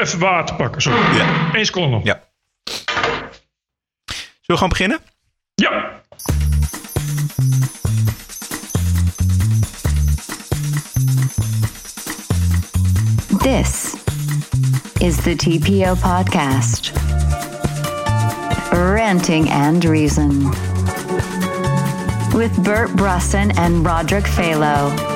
Even water pakken, sorry. Ja. Eén seconde nog. Ja. Zullen we gewoon beginnen? Ja. This is the TPO podcast. Ranting and Reason. With Bert Brusson and Roderick Phalo.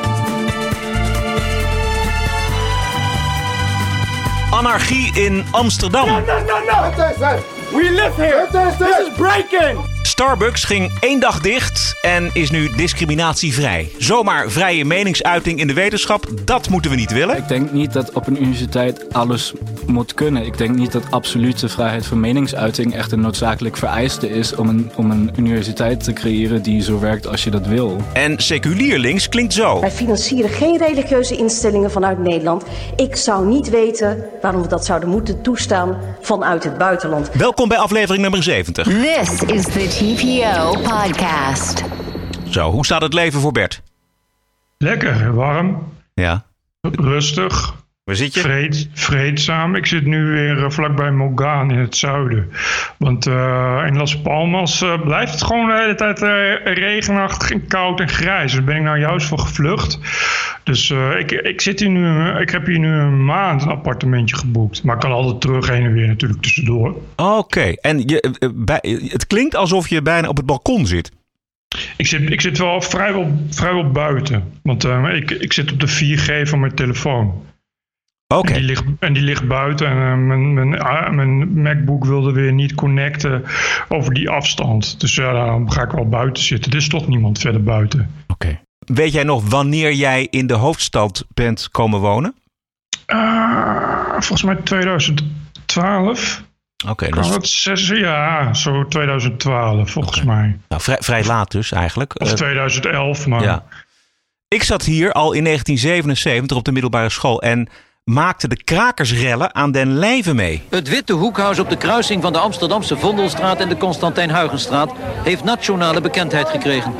Anarchie in Amsterdam. No, no, no! We live here! This is breaking! Starbucks ging één dag dicht en is nu discriminatievrij. Zomaar vrije meningsuiting in de wetenschap, dat moeten we niet willen. Ik denk niet dat op een universiteit alles moet kunnen. Ik denk niet dat absolute vrijheid van meningsuiting echt een noodzakelijk vereiste is om een, om een universiteit te creëren die zo werkt als je dat wil. En seculier links klinkt zo. Wij financieren geen religieuze instellingen vanuit Nederland. Ik zou niet weten waarom we dat zouden moeten toestaan vanuit het buitenland. Welkom bij aflevering nummer 70. This is the TPO podcast. Zo, hoe staat het leven voor Bert? Lekker, warm, Ja. rustig, Waar zit je? vreed, vreedzaam. Ik zit nu weer eh, vlakbij Mogaan in het zuiden. Want eh, in Las Palmas eh, blijft het gewoon de hele tijd eh, regenachtig en koud en grijs. Daar ben ik nou juist voor gevlucht. Dus eh, ik, ik, zit hier nu, ik heb hier nu een maand een appartementje geboekt. Maar ik kan altijd terug heen en weer natuurlijk tussendoor. Oké, en je, eh, bij, het klinkt alsof je bijna op het balkon zit. Ik zit, ik zit wel vrijwel, vrijwel buiten. Want eh, ik, ik zit op de 4G van mijn telefoon. Oké, En, die ligt, en die ligt buiten. En eh, mijn, mijn, ah, mijn MacBook wilde weer niet connecten over die afstand. Dus ja, daarom ga ik wel buiten zitten. Er is toch niemand verder buiten. oké. Weet jij nog wanneer jij in de hoofdstad bent komen wonen? Ah, volgens mij 2012. Oké, dat Kan is dat zes, ja, zo 2012 volgens mij. nou, vrij, vrij laat dus eigenlijk. Of Eh, 2011, maar... Ja. Ik zat hier al in 1977 op de middelbare school en maakte de krakersrellen aan den lijve mee. Het witte hoekhuis op de kruising van de Amsterdamse Vondelstraat en de Constantijn Huygenstraat heeft nationale bekendheid gekregen.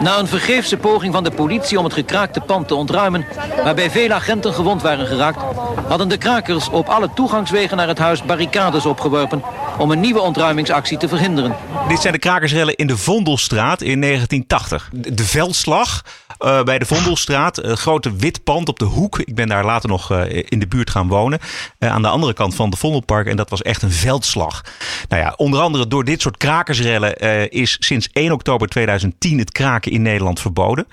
Na een vergeefse poging van de politie om het gekraakte pand te ontruimen, waarbij veel agenten gewond waren geraakt, hadden de krakers op alle toegangswegen naar het huis barricades opgeworpen om een nieuwe ontruimingsactie te verhinderen. Dit zijn de krakersrellen in de Vondelstraat in 1980. De de veldslag eh, bij de Vondelstraat, een grote wit pand op de hoek. Ik ben daar later nog eh, in de buurt gaan wonen. eh, aan de andere kant van de Vondelpark. En dat was echt een veldslag. Nou ja, onder andere door dit soort krakersrellen eh, is sinds 1 oktober 2010 het kraken in Nederland verboden.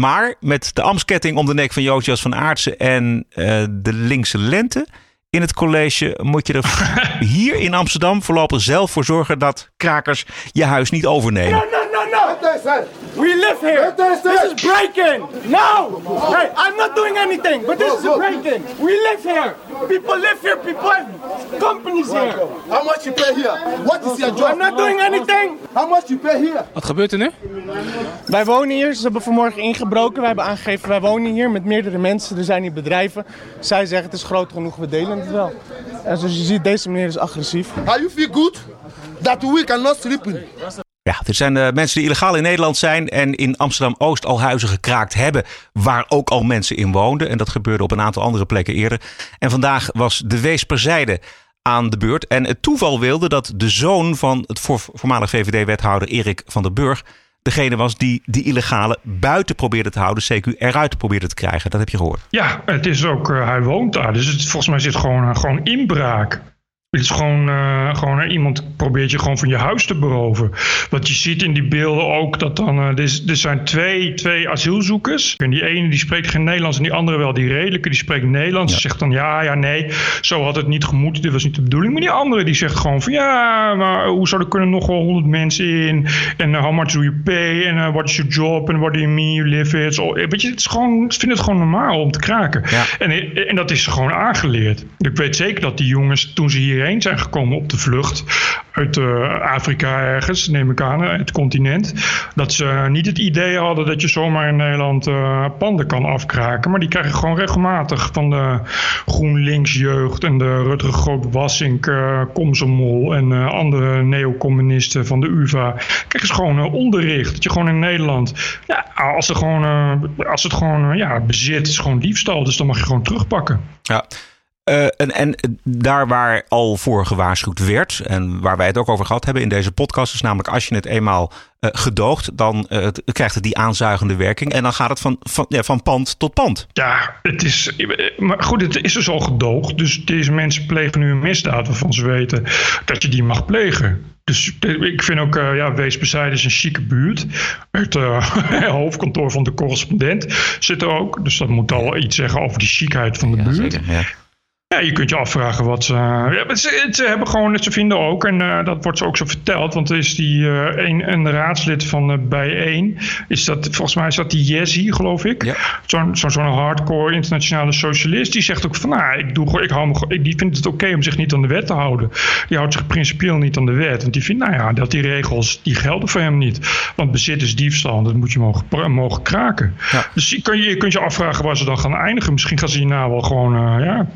Maar met de Amsketting om de nek van Josias van Aartsen en eh, de linkse lente in het college moet je er hier in Amsterdam voorlopig zelf voor zorgen dat krakers je huis niet overnemen. No, no! We live here! This is breaking! No! Hey, I'm not doing anything, but this is breaking! We live here! People live here, people have companies here! How much you pay here? What is your job? I'm not doing anything! How much you pay here? Wat gebeurt er nu? Wij wonen hier. Ze hebben vanmorgen ingebroken. Wij hebben aangegeven, wij wonen hier met meerdere mensen. Er zijn hier bedrijven. Zij zeggen, het is groot genoeg, we delen het wel. En zoals je ziet, deze meneer is agressief. How you feel good that we cannot sleep in? Ja, dit zijn de mensen die illegaal in Nederland zijn en in Amsterdam-Oost al huizen gekraakt hebben. Waar ook al mensen in woonden. En dat gebeurde op een aantal andere plekken eerder. En vandaag was de Weesperzijde aan de beurt. En het toeval wilde dat de zoon van het voor- voormalig VVD-wethouder Erik van der Burg. degene was die die illegale buiten probeerde te houden. CQ eruit probeerde te krijgen. Dat heb je gehoord. Ja, het is ook, eh, hij woont daar. Dus het, volgens mij zit gewoon, eh, gewoon inbraak. Het is gewoon, eh, gewoon iemand probeert je gewoon van je huis te beroven. Wat je ziet in die beelden ook, dat dan, eh, er, er zijn twee, twee asielzoekers. En die ene die spreekt geen Nederlands en die andere wel. Die redelijke die spreekt Nederlands. Zegt dan ja, ja, nee, zo had het niet gemoeten. Dit was niet de bedoeling. Maar die andere die zegt gewoon van ja, maar hoe zou er kunnen nog wel honderd mensen in? En eh, how much do you pay? En what is your job? En what do you mean you live it? Zo, weet je, het is gewoon, ik vind het gewoon normaal om te kraken. Ja. En, en dat is gewoon aangeleerd. Ik weet zeker dat die jongens, toen ze hierheen zijn gekomen op de vlucht uit eh, Afrika ergens, neem ik aan, het continent, dat ze niet het idee hadden dat je zomaar in Nederland eh, panden kan afkraken. Maar die krijgen gewoon regelmatig van de GroenLinks jeugd en de Rutger Groot-Wassink, eh Komsomol en andere neocommunisten van de UvA, krijgen ze gewoon onderricht. Dat je gewoon in Nederland, ja, als, er gewoon, als het gewoon, ja, bezit is gewoon diefstal, dus dan mag je gewoon terugpakken. Ja. Uh, en, en daar waar al voor gewaarschuwd werd, en waar wij het ook over gehad hebben in deze podcast, is namelijk als je het eenmaal uh, gedoogt, dan uh, krijgt het die aanzuigende werking. En dan gaat het van, van, ja, van pand tot pand. Ja, het is. Maar goed, het is dus al gedoogd. Dus deze mensen plegen nu een misdaad waarvan ze weten dat je die mag plegen. Dus ik vind ook, uh, ja, Weesperzijde is een chique buurt. Het uh, hoofdkantoor van de correspondent zit er ook. Dus dat moet al iets zeggen over die chicheid van de ja, buurt. Zeker, ja. Ja, je kunt je afvragen wat ze. Ja, ze, ze, hebben gewoon, ze vinden ook, en uh, dat wordt ze ook zo verteld, want er is die uh, een, een raadslid van uh, Bijeen, is dat, volgens mij is dat die Jesse, geloof ik. Ja. Zo'n zo, zo hardcore internationale socialist, die zegt ook van, nou, ik doe, ik hou me, ik, die vindt het oké okay om zich niet aan de wet te houden. Die houdt zich principieel niet aan de wet, want die vindt, nou ja, dat die regels, die gelden voor hem niet. Want bezit is diefstal, dat moet je mogen, mogen kraken. Ja. Dus je, kun je, je kunt je afvragen waar ze dan gaan eindigen. Misschien gaan ze hierna wel gewoon, ja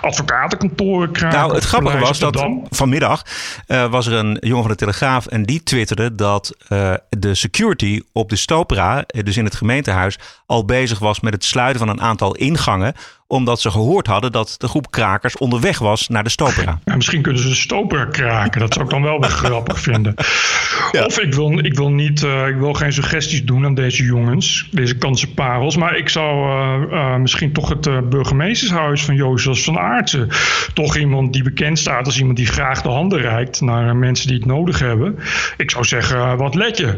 advocatenkantoren kraken. Nou, het grappige was dat vanmiddag uh, was er een jongen van de Telegraaf en die twitterde dat uh, de security op de Stopera, dus in het gemeentehuis, al bezig was met het sluiten van een aantal ingangen omdat ze gehoord hadden dat de groep krakers onderweg was naar de Stopera. Ja, misschien kunnen ze de Stopera kraken. Dat zou ik dan wel weer grappig vinden. Ja. Of ik wil, ik, wil niet, uh, ik wil geen suggesties doen aan deze jongens, deze kansenparels. Maar ik zou uh, uh, misschien toch het burgemeestershuis van Jozef van Aartsen. Toch iemand die bekend staat als iemand die graag de handen reikt naar mensen die het nodig hebben. Ik zou zeggen, wat let je?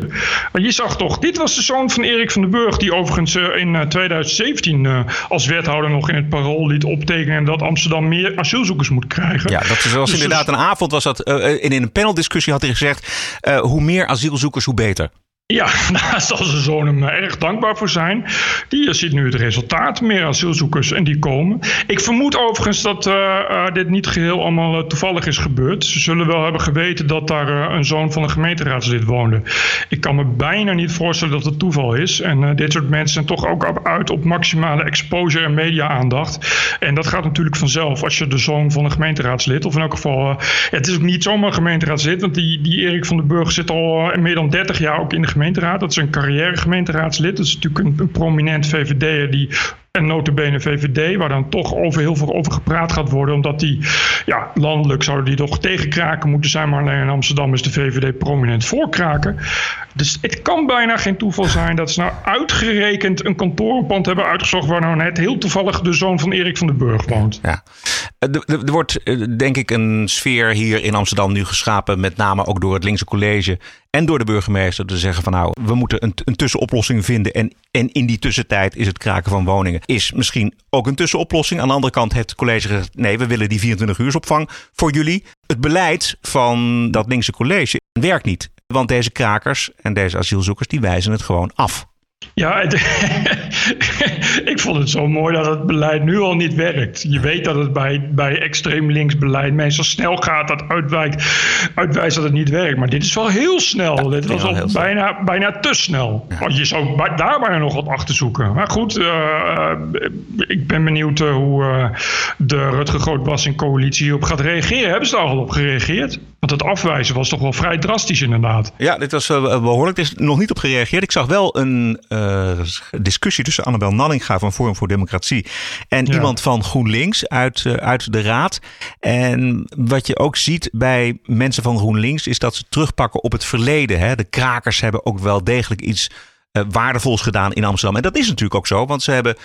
Maar je zag toch, dit was de zoon van Erik van den Burg, die overigens in 2017 als wethouder nog in het parool liet optekenen dat Amsterdam meer asielzoekers moet krijgen. Ja, dat was dus inderdaad een avond was dat. Uh, in een paneldiscussie had hij gezegd: uh, hoe meer asielzoekers, hoe beter. Ja, daar zal zijn zoon hem erg dankbaar voor zijn. Die ziet nu het resultaat, meer asielzoekers en die komen. Ik vermoed overigens dat uh, dit niet geheel allemaal toevallig is gebeurd. Ze zullen wel hebben geweten dat daar een zoon van een gemeenteraadslid woonde. Ik kan me bijna niet voorstellen dat het toeval is. En dit soort mensen zijn toch ook uit op maximale exposure en media-aandacht. En dat gaat natuurlijk vanzelf als je de zoon van een gemeenteraadslid, of in elk geval, het is ook niet zomaar een gemeenteraadslid, want die, die Erik van den Burg zit al meer dan 30 jaar ook in de gemeenteraad. Dat is een carrière gemeenteraadslid. Dat is natuurlijk een, een prominent VVD'er die en notabene VVD, waar dan toch over heel veel over gepraat gaat worden. Omdat die, ja, landelijk zouden die toch tegen kraken moeten zijn. Maar alleen in Amsterdam is de VVD prominent voor kraken. Dus het kan bijna geen toeval zijn dat ze nou uitgerekend een kantoorpand hebben uitgezocht. waar nou net heel toevallig de zoon van Erik van den Burg woont. Ja. Er wordt denk ik een sfeer hier in Amsterdam nu geschapen. Met name ook door het linkse college en door de burgemeester te zeggen van nou, we moeten een, een tussenoplossing vinden. En, en in die tussentijd is het kraken van woningen is misschien ook een tussenoplossing. Aan de andere kant heeft het college gezegd nee, we willen die 24 uursopvang voor jullie. Het beleid van dat linkse college werkt niet. Want deze krakers en deze asielzoekers die wijzen het gewoon af. Ja, het, ik vond het zo mooi dat het beleid nu al niet werkt. Je weet dat het bij, bij extreem links beleid meestal snel gaat, dat uitwijkt, uitwijst dat het niet werkt. Maar dit is wel heel snel. Ja, dit was al bijna, bijna te snel. Ja. Je zou daar bijna nog wat achter zoeken. Maar goed, uh, ik ben benieuwd uh, hoe uh, de Rutger Grootbas in coalitie op gaat reageren. Hebben ze daar al op gereageerd? Want het afwijzen was toch wel vrij drastisch inderdaad. Ja, dit was behoorlijk. Er is nog niet op gereageerd. Ik zag wel een uh, discussie tussen Annabel Nallinga van Forum voor Democratie en ja. iemand van GroenLinks uit, uh, uit de raad. En wat je ook ziet bij mensen van GroenLinks is dat ze terugpakken op het verleden. Hè. De krakers hebben ook wel degelijk iets waardevols gedaan in Amsterdam. En dat is natuurlijk ook zo, want ze hebben,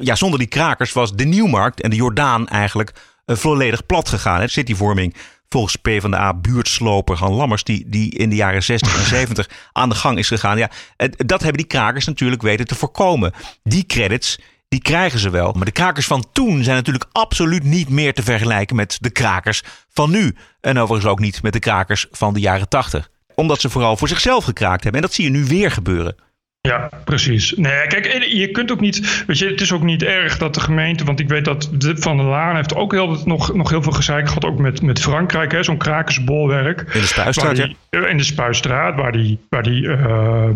ja, zonder die krakers was de Nieuwmarkt en de Jordaan eigenlijk volledig plat gegaan. Hè. Cityvorming volgens PvdA buurtsloper Han Lammers, die, die in de jaren 60 en 70 aan de gang is gegaan. Ja, dat hebben die krakers natuurlijk weten te voorkomen. Die credits, die krijgen ze wel. Maar de krakers van toen zijn natuurlijk absoluut niet meer te vergelijken met de krakers van nu. En overigens ook niet met de krakers van de jaren 80. Omdat ze vooral voor zichzelf gekraakt hebben. En dat zie je nu weer gebeuren. Ja, precies. Nee, kijk, je kunt ook niet. Weet je, het is ook niet erg dat de gemeente. Want ik weet dat de, Van der Laan heeft ook heel, nog, nog heel veel gezeik gehad. Ook met, met Frankrijk, zo'n krakersbolwerk. In de Spuistraat, die, In de Spuistraat, waar die. Waar die uh,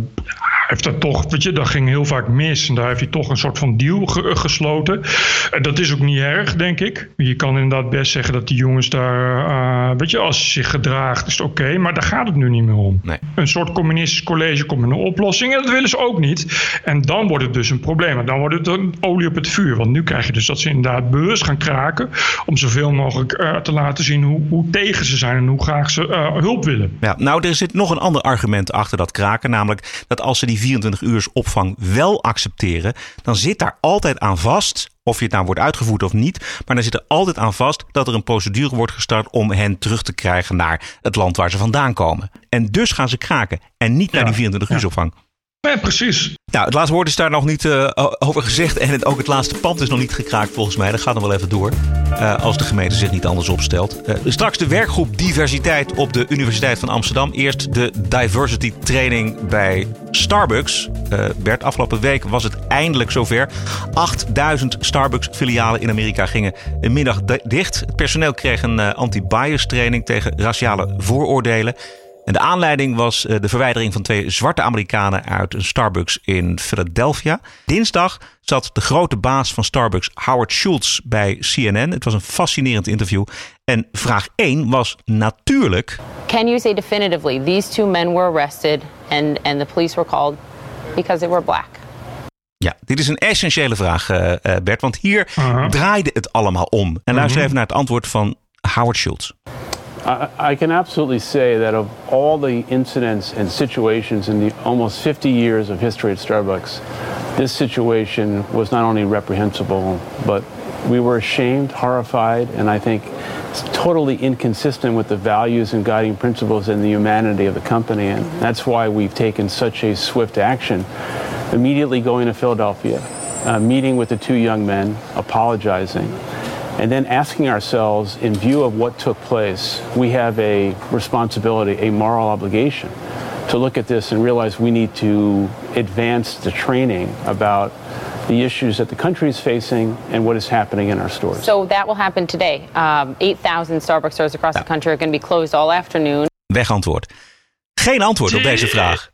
heeft dat toch, weet je, dat ging heel vaak mis. En daar heeft hij toch een soort van deal ge- gesloten. En dat is ook niet erg, denk ik. Je kan inderdaad best zeggen dat die jongens daar, eh, weet je, als ze zich gedraagt, is het oké. maar daar gaat het nu niet meer om. Nee. Een soort communistisch college komt met een oplossing en dat willen ze ook niet. En dan wordt het dus een probleem. En dan wordt het een olie op het vuur. Want nu krijg je dus dat ze inderdaad bewust gaan kraken om zoveel mogelijk eh, te laten zien hoe, hoe tegen ze zijn en hoe graag ze eh, hulp willen. Ja, nou, er zit nog een ander argument achter dat kraken. Namelijk dat als ze die 24 uur opvang wel accepteren, dan zit daar altijd aan vast. Of je het nou wordt uitgevoerd of niet. Maar dan zit er altijd aan vast dat er een procedure wordt gestart om hen terug te krijgen naar het land waar ze vandaan komen. En dus gaan ze kraken. En niet naar die 24 uur opvang. Precies. Nou, het laatste woord is daar nog niet eh, over gezegd. En ook het laatste pand is nog niet gekraakt volgens mij. Dat gaat nog wel even door. eh, als de gemeente zich niet anders opstelt. Eh, straks de werkgroep diversiteit op de Universiteit van Amsterdam. Eerst de diversity training bij Starbucks. Bert, afgelopen week was het eindelijk zover. 8000 Starbucks filialen in Amerika gingen een middag di- dicht. Het personeel kreeg een anti-bias training tegen raciale vooroordelen. En de aanleiding was eh, de verwijdering van twee zwarte Amerikanen uit een Starbucks in Philadelphia. Dinsdag zat de grote baas van Starbucks, Howard Schultz, bij CNN. Het was een fascinerend interview. En vraag 1 was natuurlijk. Can you say definitively these two men were arrested and, and the police were called because they were black? Ja, dit is een essentiële vraag, eh, eh, Bert, want hier draaide het allemaal om. En luister even naar het antwoord van Howard Schultz. I, can absolutely say that of all the incidents and situations in the almost 50 years of history at Starbucks, this situation was not only reprehensible, but we were ashamed, horrified, and I think it's totally inconsistent with the values and guiding principles and the humanity of the company. And that's why we've taken such a swift action. Immediately going to Philadelphia, uh, meeting with the two young men, apologizing, and then asking ourselves, in view of what took place, we have a responsibility, a moral obligation to look at this and realize we need to advance the training about the issues that the country is facing and what is happening in our stores. So that will happen today. Um, 8,000 Starbucks stores across the country are going to be closed all afternoon. Wegantwoord. Geen antwoord op deze vraag.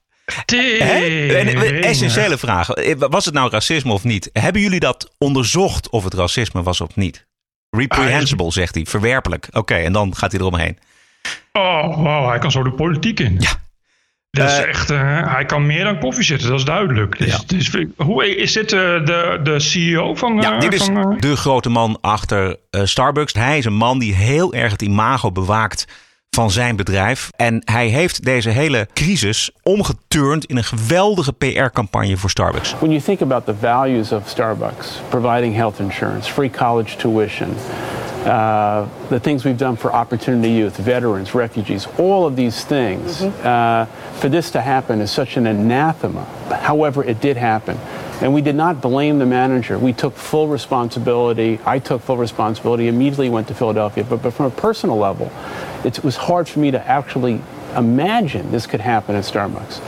Hè? Eh, essentiële vraag. Eh, Was het nou racisme of niet? Hebben jullie dat onderzocht of het racisme was of niet? Reprehensible, zegt hij. Verwerpelijk. Oké, en dan gaat hij eromheen. Oh, wow, hij kan zo de politiek in. Ja. Dat is Eh, echt, eh, hij kan meer dan koffie zetten, dat is duidelijk. Dus, dus, hoe, is dit eh, de, de CEO van... Ja, dit is van, de grote man achter Starbucks. Hij is een man die heel erg het imago bewaakt van zijn bedrijf. En hij heeft deze hele crisis omgeturnd in een geweldige PR-campagne voor Starbucks. When you think about the values of Starbucks, providing health insurance, free college tuition, uh, the things we've done for Opportunity Youth, veterans, refugees, all of these things, uh, for this to happen is such an anathema. However, it did happen. And we did not blame the manager. We took full responsibility. I took full responsibility, immediately went to Philadelphia. But, but from a personal level, it was hard for me to actually imagine this could happen at Starbucks.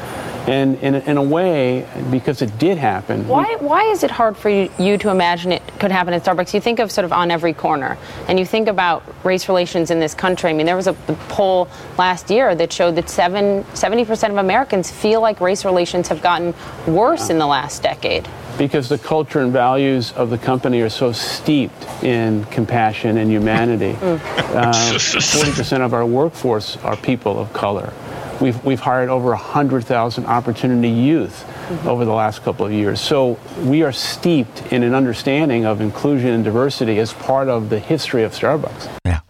And in, a- in a way, because it did happen, we- Why, why is it hard for you, you to imagine it could happen at Starbucks? You think of sort of on every corner, and you think about race relations in this country. I mean, there was a poll last year that showed that seven, 70% of Americans feel like race relations have gotten worse in the last decade. because the culture and values of the company are so steeped in compassion and humanity. Uh, 40% of our workforce are people of color. We've, we've hired over 100,000 opportunity youth over the last couple of years. So we are steeped in an understanding of inclusion and diversity as part of the history of Starbucks. Ja.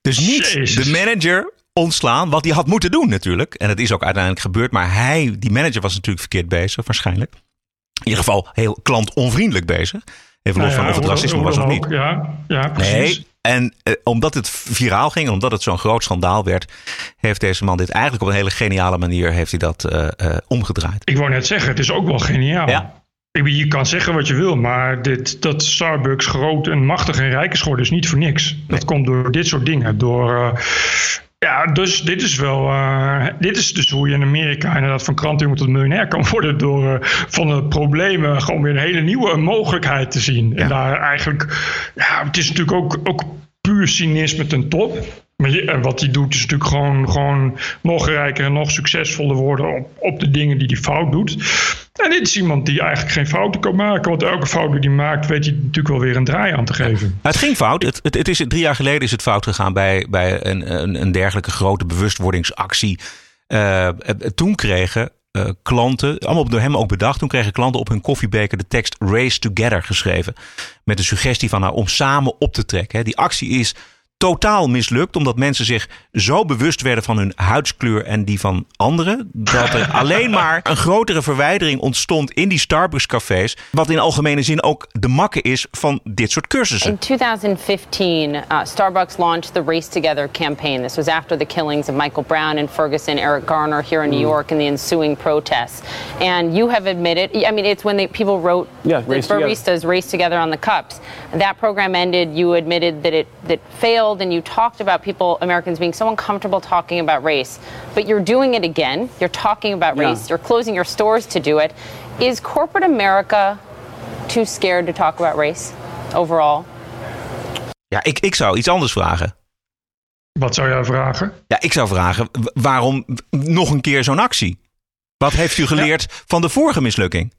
Dus niet Jezus. de manager ontslaan, wat hij had moeten doen natuurlijk. En dat is ook uiteindelijk gebeurd. Maar hij, die manager was natuurlijk verkeerd bezig, waarschijnlijk. In ieder geval heel klantonvriendelijk bezig. Even los nou van ja, of het racisme was of niet. Ja, ja, precies. Nee, en eh, omdat het viraal ging en omdat het zo'n groot schandaal werd, heeft deze man dit eigenlijk op een hele geniale manier heeft hij dat eh, eh, omgedraaid. Ik wou net zeggen, het is ook wel geniaal. Ja. Ik Je kan zeggen wat je wil, maar dit, dat Starbucks groot en machtig en rijk is geworden is niet voor niks. Dat komt door dit soort dingen. Door, ja, dus dit is wel. eh, dit is dus hoe je in Amerika inderdaad van kranten tot miljonair kan worden. Door eh, van de problemen gewoon weer een hele nieuwe mogelijkheid te zien. En daar eigenlijk. Ja, het is natuurlijk ook, ook puur cynisme ten top. Maar je- en wat hij doet is natuurlijk gewoon, gewoon nog rijker en nog succesvoller worden op, op de dingen die hij fout doet. En dit is iemand die eigenlijk geen fouten kan maken. Want elke fout die hij maakt, weet hij natuurlijk wel weer een draai aan te geven. Het ging fout. Het, het, het is, drie jaar geleden is het fout gegaan bij, bij een, een, een dergelijke grote bewustwordingsactie. Eh, toen kregen eh, klanten, allemaal door hem ook bedacht, toen kregen klanten op hun koffiebeker de tekst Race Together geschreven. Met de suggestie van nou, om samen op te trekken. Die actie is totaal mislukt, omdat mensen zich zo bewust werden van hun huidskleur en die van anderen, dat er alleen maar een grotere verwijdering ontstond in die Starbucks-cafés, wat in algemene zin ook de makke is van dit soort cursussen. In 2015, uh, Starbucks launched the Race Together campaign. This was after the killings of Michael Brown and Ferguson, Eric Garner here in New York, and the ensuing protests. And you have admitted, I mean, it's when they, people wrote Yeah, the Race Together. baristas race together on the cups. That program ended. You admitted that it that failed, and you talked about people, Americans, being so uncomfortable talking about race. But you're doing it again. You're talking about Yeah. race. You're closing your stores to do it. Is corporate America too scared to talk about race overall? Ja, ik, ik zou iets anders vragen. Wat zou jij vragen? Ja, ik zou vragen, waarom nog een keer zo'n actie? Wat heeft u geleerd van de vorige mislukking?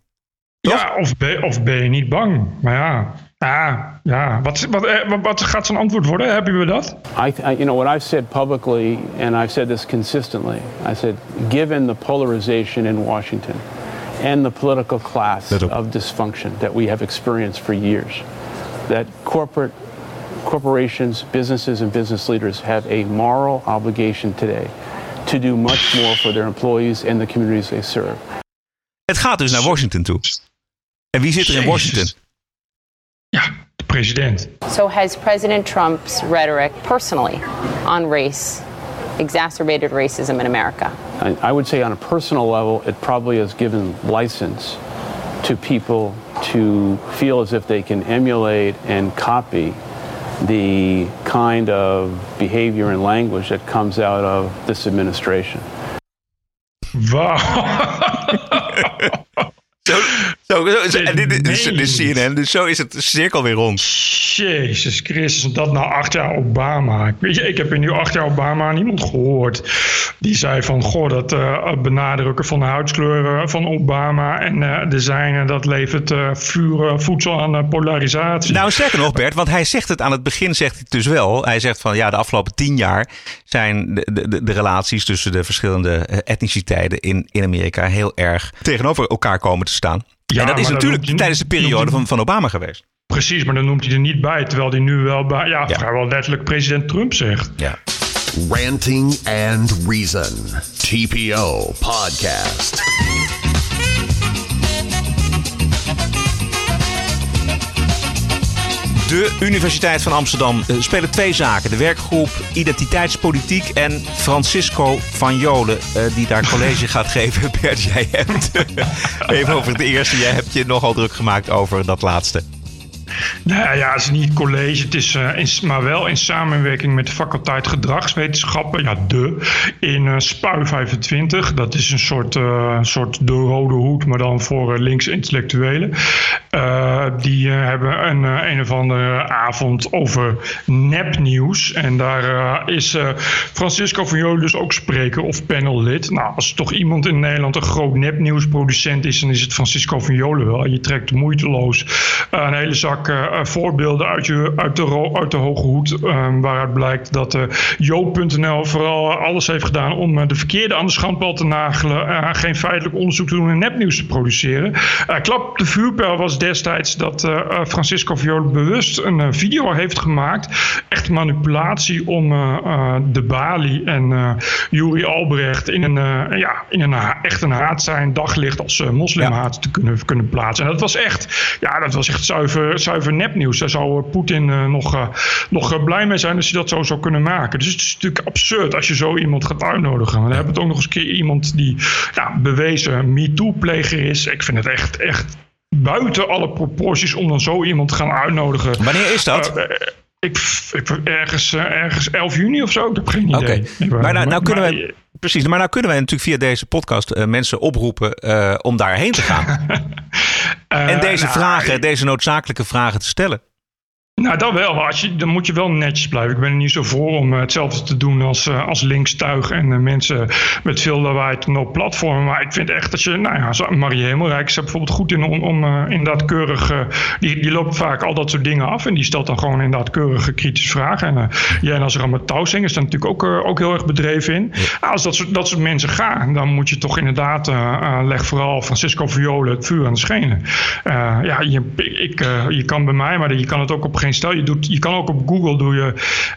Ja, of ben, of ben je niet bang? Maar ja, ja, ja. Wat, wat, eh, wat, gaat zijn antwoord worden? Hebben we dat? I, I, you know, what I've said publicly, and I've said this consistently, I said, given the polarization in Washington and the political class of dysfunction that we have experienced for years, that corporate corporations, businesses, and business leaders have a moral obligation today to do much more for their employees and the communities they serve. Het gaat dus naar Washington toe. En wie zit er in Jezus. Washington? Ja, de president. So has President Trump's rhetoric personally on race exacerbated racism in America? I, I would say on a personal level, it probably has given license to people to feel as if they can emulate and copy the kind of behavior and language that comes out of this administration. Wauw. Zo, zo, zo, zo- Dit en dit dit is CNN, dus zo het cirkel weer rond. Jezus Christus, dat na acht jaar Obama. Ik, weet je, ik heb in nu acht jaar Obama niemand gehoord die zei van... goh, dat eh, benadrukken van de huidskleur eh, van Obama en eh, de zijne... dat levert eh, vuur, voedsel aan polarisatie. Nou, sterker nog, Bert, want hij zegt het aan het begin, zegt hij het dus wel. Hij zegt van ja, de afgelopen tien jaar zijn de, de, de relaties tussen de verschillende etniciteiten in, in Amerika heel erg tegenover elkaar komen te staan. Ja, en dat is natuurlijk hij- tijdens de periode van, van Obama geweest. Precies, maar dan noemt hij er niet bij... terwijl hij nu wel bij, ja, Ja. vrijwel letterlijk president Trump zegt. Ja. Ranting and Reason. TPO Podcast. De Universiteit van Amsterdam eh, spelen twee zaken. De werkgroep Identiteitspolitiek en Francisco van Jolen, eh, die daar college gaat geven. Bert, jij hebt even over het eerste. Jij hebt je nogal druk gemaakt over dat laatste. Nou ja, het is niet college, het is, eh, maar wel in samenwerking met de faculteit gedragswetenschappen, ja, de, in eh SPUI 25. Dat is een soort, eh, soort de rode hoed, maar dan voor linkse intellectuelen. Die hebben een, een of andere avond over nepnieuws. En daar is Francisco van Jolen dus ook spreker of panellid. Nou, als toch iemand in Nederland een groot nepnieuwsproducent is, dan is het Francisco van Jolen wel. Je trekt moeiteloos een hele zak eh, eh, voorbeelden uit, je, uit, de, uit de hoge hoed. eh, waaruit blijkt dat eh Joop.nl vooral alles heeft gedaan om eh, de verkeerde aan de schandpaal te nagelen. eh, geen feitelijk onderzoek te doen en nepnieuws te produceren. Eh, klap de vuurpijl was destijds dat eh, eh, Francisco Viola bewust een eh, video heeft gemaakt. Echt manipulatie om eh, eh, de Bali en eh Juri Albrecht in een, eh, ja, in een echt een haatzijn daglicht als eh, moslimhaat te kunnen, kunnen plaatsen. En dat was echt, ja, dat was echt zuiver, zuiver nepnieuws. Daar zou eh, Poetin eh, nog, eh, nog blij mee zijn als hij dat zo zou kunnen maken. Dus het is natuurlijk absurd als je zo iemand gaat uitnodigen. Dan hebben we het ook nog eens een keer iemand die ja, bewezen MeToo-pleger is. Ik vind het echt, echt buiten alle proporties om dan zo iemand te gaan uitnodigen. Wanneer is dat? Ik, ik, ergens, eh, ergens 11 juni of zo, ik heb geen idee. Oké, maar nou, nou kunnen maar- wij, precies, maar nou kunnen wij natuurlijk via deze podcast eh, mensen oproepen eh, om daarheen te gaan. en deze nou, vragen, deze noodzakelijke vragen te stellen. Nou, dat wel. Als je, dan moet je wel netjes blijven. Ik ben er niet zo voor om eh, hetzelfde te doen als, uh, als linkstuig en uh, mensen met veel lawaai op platformen. Maar ik vind echt dat je, nou ja, zo, Marie Hemelrijk is er bijvoorbeeld goed in om, om inderdaad keurig, die, die loopt vaak al dat soort dingen af en die stelt dan gewoon inderdaad keurige kritische vragen. En jij en als touwzing is daar natuurlijk ook, ook heel erg bedreven in. Ja. Als dat soort, dat soort mensen gaan, dan moet je toch inderdaad, leg vooral Francisco Viola het vuur aan de schenen. ja, je, ik, je kan bij mij, maar je kan het ook op geen Stel, je, doet, je kan ook op Google doe je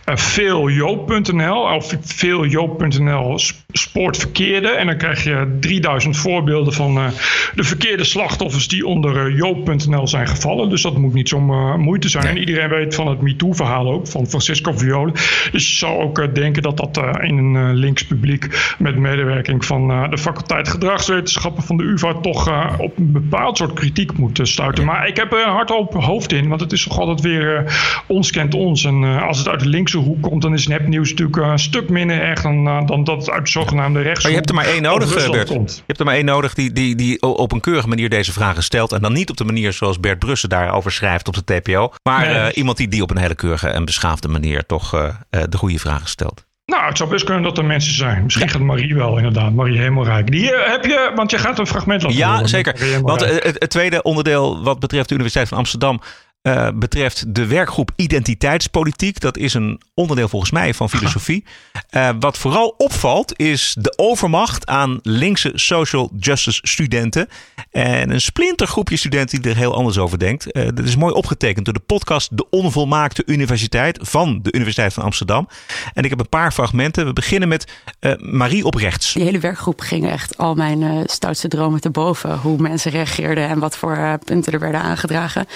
uh, veeljoop.nl of veeljoop.nl spoort verkeerde. En dan krijg je 3000 voorbeelden van uh, de verkeerde slachtoffers die onder uh, joop.nl zijn gevallen. Dus dat moet niet zo'n moeite zijn. En iedereen weet van het MeToo-verhaal ook, van Francisco Viola. Dus je zou ook denken dat dat in een links publiek met medewerking van de faculteit gedragswetenschappen van de UvA toch op een bepaald soort kritiek moet stuiten. Maar ik heb er hard op hoofd in, want het is toch altijd weer ons kent ons. En uh, als het uit de linkse hoek komt, dan is nepnieuws natuurlijk uh, een stuk minder erg dan, dan dat het uit de zogenaamde rechts. Maar je hebt er maar één nodig, Bert. Komt. Je hebt er maar één nodig die, die, die op een keurige manier deze vragen stelt. En dan niet op de manier zoals Bert Brussen daarover schrijft op de TPO. Maar nee. iemand die, die op een hele keurige en beschaafde manier toch de goede vragen stelt. Nou, het zou best kunnen dat er mensen zijn. Misschien gaat Marie wel, inderdaad. Marie Hemelrijk. Die heb je, want je gaat een fragment laten Ja, zeker. Want het, het, tweede onderdeel wat betreft de Universiteit van Amsterdam uh, betreft de werkgroep Identiteitspolitiek. Dat is een onderdeel volgens mij van filosofie. Uh, wat vooral opvalt is de overmacht aan linkse social justice studenten. En een splintergroepje studenten die er heel anders over denkt. Uh, dat is mooi opgetekend door de podcast De Onvolmaakte Universiteit van de Universiteit van Amsterdam. En ik heb een paar fragmenten. We beginnen met Marie op rechts. Die hele werkgroep ging echt al mijn stoutste dromen te boven. Hoe mensen reageerden en wat voor punten er werden aangedragen.